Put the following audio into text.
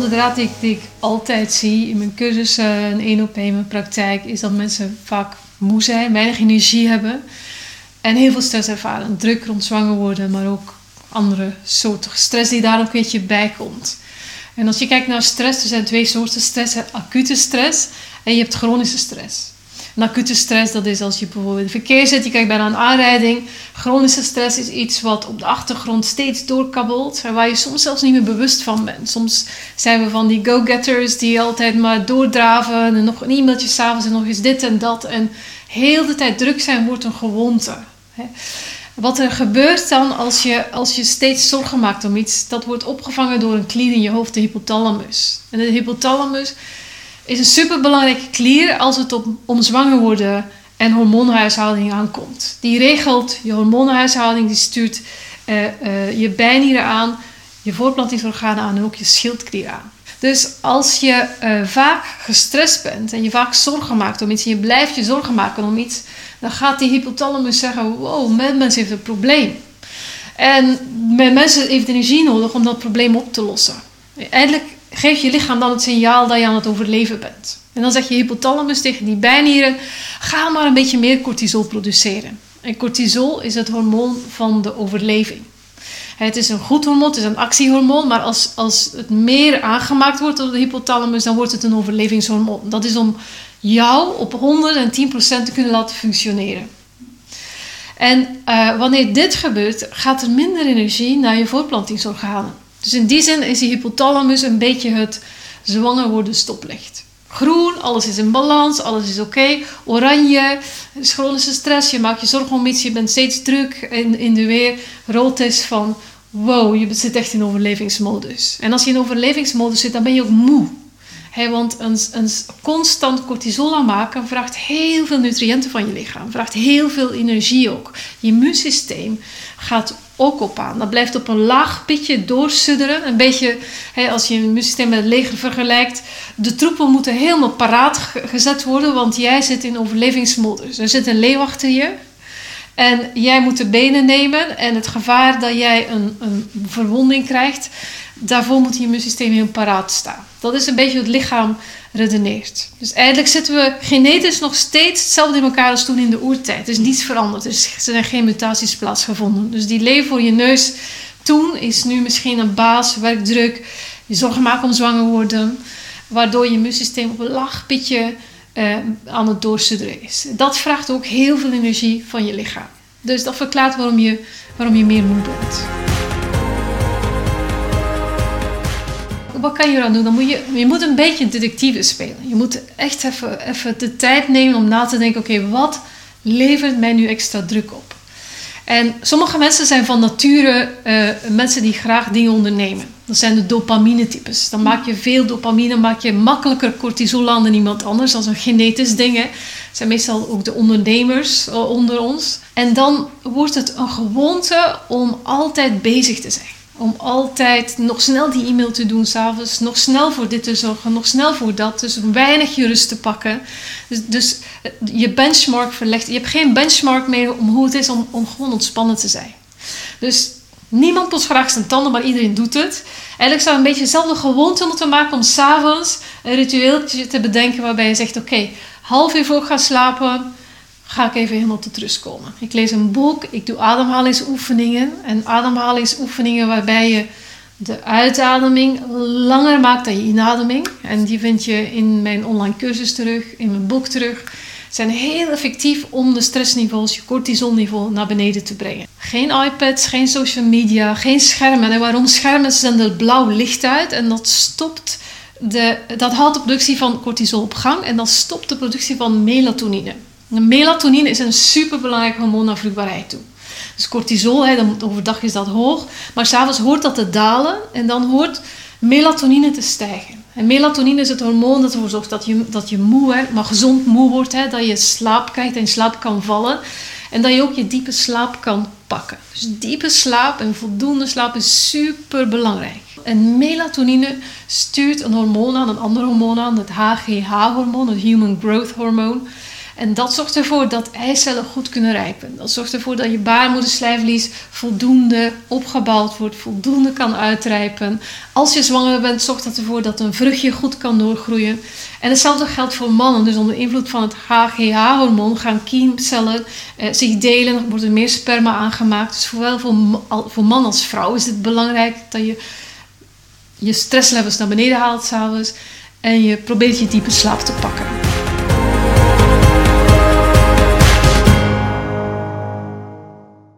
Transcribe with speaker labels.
Speaker 1: draad die ik, die altijd zie in mijn cursussen en één op één mijn praktijk, is dat mensen vaak moe zijn, weinig energie hebben en heel veel stress ervaren. Druk rond zwanger worden, maar ook andere soorten stress die daar ook een beetje bij komt. En als je kijkt naar stress, er zijn twee soorten stress. Acute stress en je hebt chronische stress. Een acute stress, dat is als je bijvoorbeeld in het verkeer zit, je krijgt bijna een aanrijding. Chronische stress is iets wat op de achtergrond steeds doorkabbelt en waar je soms zelfs niet meer bewust van bent. Soms zijn we van die go-getters die altijd maar doordraven en nog een e-mailtje s'avonds en nog eens dit en dat. En heel de tijd druk zijn wordt een gewoonte. Wat er gebeurt dan als je, als je steeds zorgen maakt om iets, dat wordt opgevangen door een klier in je hoofd, de hypothalamus. En de hypothalamus is een superbelangrijke klier als het op, om zwanger worden en hormoonhuishouding aankomt. Die regelt je hormoonhuishouding, die stuurt uh, uh, je bijnieren aan, je voortplantingsorganen aan en ook je schildklier aan. Dus als je uh, vaak gestrest bent en je vaak zorgen maakt om iets en je blijft je zorgen maken om iets, dan gaat die hypothalamus zeggen: Wow, mijn mens heeft een probleem. En mensen heeft energie nodig om dat probleem op te lossen. Eindelijk geeft je lichaam dan het signaal dat je aan het overleven bent. En dan zegt je hypothalamus tegen die bijnieren: ga maar een beetje meer cortisol produceren. En cortisol is het hormoon van de overleving. Het is een goed hormoon, het is een actiehormoon, maar als, als het meer aangemaakt wordt door de hypothalamus, dan wordt het een overlevingshormoon. Dat is om jou op 110% te kunnen laten functioneren. En uh, wanneer dit gebeurt, gaat er minder energie naar je voortplantingsorganen. Dus in die zin is die hypothalamus een beetje het zwanger worden stoplicht. Groen, alles is in balans, alles is oké. Oranje, chronische stress, je maakt je zorgen om iets, je bent steeds druk in, in de weer. Rood is van, wow, je zit echt in overlevingsmodus. En als je in overlevingsmodus zit, dan ben je ook moe. Want een, een constant cortisol aanmaken vraagt heel veel nutriënten van je lichaam. Vraagt heel veel energie ook. Je immuunsysteem gaat ook op aan. Dat blijft op een laag pitje doorsudderen. Een beetje, als je een immuunsysteem met het leger vergelijkt. De troepen moeten helemaal paraat gezet worden, want jij zit in overlevingsmodus. Er zit een leeuw achter je. En jij moet de benen nemen. En het gevaar dat jij een, een verwonding krijgt, daarvoor moet je immuunsysteem heel paraat staan. Dat is een beetje het lichaam redeneert. Dus eigenlijk zitten we genetisch nog steeds hetzelfde in elkaar als toen in de oertijd. Er is niets veranderd. Er zijn geen mutaties plaatsgevonden. Dus die leef voor je neus toen is nu misschien een baas, werkdruk, je zorgen maken om zwanger worden, waardoor je immuunsysteem op een laag pitje eh, aan het doorsudderen is. Dat vraagt ook heel veel energie van je lichaam. Dus dat verklaart waarom je, waarom je meer moe bent. wat kan je dan doen? Dan moet je, je moet een beetje detectieve spelen. Je moet echt even, even de tijd nemen om na te denken: oké, wat levert mij nu extra druk op? En sommige mensen zijn van nature uh, mensen die graag dingen ondernemen. Dat zijn de dopamine-types. Dan maak je veel dopamine, maak je makkelijker cortisol aan dan iemand anders. Dat is een genetisch ding. Dat zijn meestal ook de ondernemers uh, onder ons. En dan wordt het een gewoonte om altijd bezig te zijn. Om altijd nog snel die e-mail te doen s'avonds. Nog snel voor dit te zorgen. Nog snel voor dat. Dus weinig je rust te pakken. Dus, dus eh, je benchmark verlegt. Je hebt geen benchmark meer om hoe het is om, om gewoon ontspannen te zijn. Dus niemand post graag zijn tanden, maar iedereen doet het. Eigenlijk zou een beetje dezelfde gewoonte moeten maken om s'avonds een ritueeltje te bedenken waarbij je zegt: Oké, half uur voor gaan slapen ga ik even helemaal tot rust komen. Ik lees een boek, ik doe ademhalingsoefeningen. En ademhalingsoefeningen waarbij je de uitademing langer maakt dan je inademing. En die vind je in mijn online cursus terug, in mijn boek terug. Zijn heel effectief om de stressniveaus, je cortisolniveau naar beneden te brengen. Geen iPads, geen social media, geen schermen. En waarom schermen? Ze zenden blauw licht uit en dat stopt de, dat haalt de productie van cortisol op gang en dat stopt de productie van melatonine. Melatonine is een superbelangrijk hormoon naar vruchtbaarheid toe. Dus cortisol, hè, overdag is dat hoog, maar s'avonds hoort dat te dalen en dan hoort melatonine te stijgen. En melatonine is het hormoon dat ervoor zorgt dat je, dat je moe, hè, maar gezond moe wordt, hè, dat je slaap krijgt en slaap kan vallen en dat je ook je diepe slaap kan pakken. Dus diepe slaap en voldoende slaap is super belangrijk. En melatonine stuurt een hormoon aan, een ander hormoon aan, het HGH-hormoon, het Human Growth Hormone. En dat zorgt ervoor dat eicellen goed kunnen rijpen. Dat zorgt ervoor dat je baarmoederslijvlies voldoende opgebouwd wordt, voldoende kan uitrijpen. Als je zwanger bent, zorgt dat ervoor dat een vruchtje goed kan doorgroeien. En hetzelfde geldt voor mannen. Dus onder invloed van het HGH-hormoon gaan kiemcellen eh, zich delen, wordt er meer sperma aangemaakt. Dus zowel voor, voor man als vrouw is het belangrijk dat je je stresslevels naar beneden haalt s'avonds en je probeert je diepe slaap te pakken.